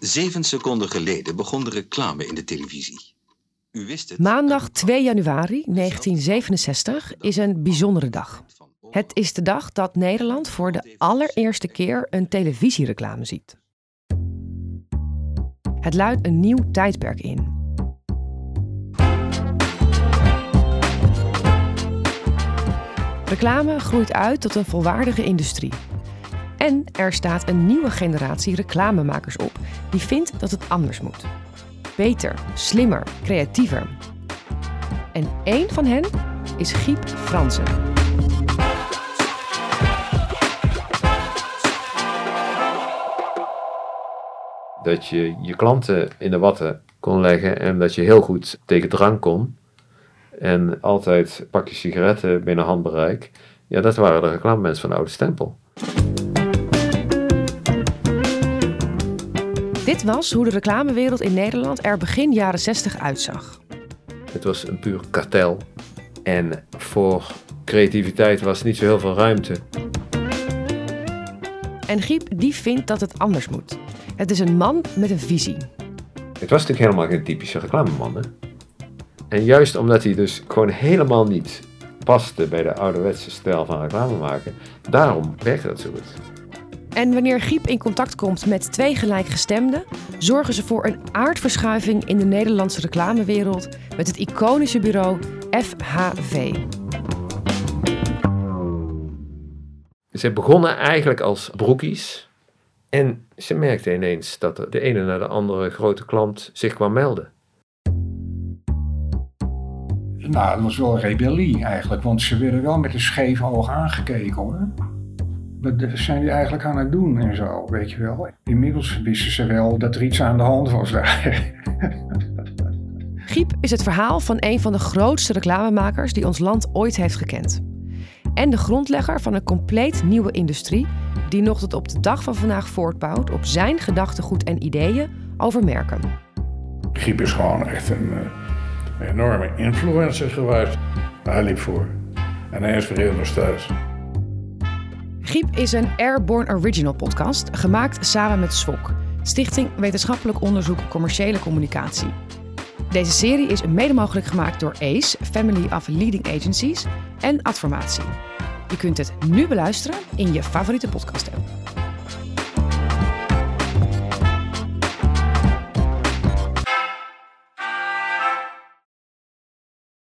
Zeven seconden geleden begon de reclame in de televisie. U wist het. Maandag 2 januari 1967 is een bijzondere dag. Het is de dag dat Nederland voor de allereerste keer een televisiereclame ziet. Het luidt een nieuw tijdperk in. Reclame groeit uit tot een volwaardige industrie. En er staat een nieuwe generatie reclamemakers op die vindt dat het anders moet. Beter, slimmer, creatiever. En één van hen is Giep Fransen. Dat je je klanten in de watten kon leggen en dat je heel goed tegen drank kon. En altijd pak je sigaretten binnen handbereik. Ja, dat waren de reclamemensen van de oude stempel. Dit was hoe de reclamewereld in Nederland er begin jaren 60 uitzag. Het was een puur kartel. En voor creativiteit was niet zo heel veel ruimte. En Giep die vindt dat het anders moet. Het is een man met een visie. Het was natuurlijk helemaal geen typische reclameman. Hè? En juist omdat hij dus gewoon helemaal niet paste bij de ouderwetse stijl van reclame maken, daarom werkte dat zo goed. En wanneer Giep in contact komt met twee gelijkgestemden, zorgen ze voor een aardverschuiving in de Nederlandse reclamewereld met het iconische bureau FHV. Ze begonnen eigenlijk als broekies en ze merkten ineens dat de ene na de andere grote klant zich kwam melden. Nou, dat was wel een rebellie eigenlijk, want ze werden wel met een scheef oog aangekeken hoor. Wat zijn die eigenlijk aan het doen en zo, weet je wel. Inmiddels wisten ze wel dat er iets aan de hand was daar. Giep is het verhaal van een van de grootste reclamemakers die ons land ooit heeft gekend. En de grondlegger van een compleet nieuwe industrie die nog tot op de dag van vandaag voortbouwt op zijn gedachtegoed en ideeën over merken. Giep is gewoon echt een, een enorme influencer geweest. Hij liep voor. En hij inspireert nog steeds. Giep is een Airborne Original podcast, gemaakt samen met SWOC, Stichting Wetenschappelijk Onderzoek Commerciële Communicatie. Deze serie is mede mogelijk gemaakt door ACE, Family of Leading Agencies, en Adformatie. Je kunt het nu beluisteren in je favoriete podcast app.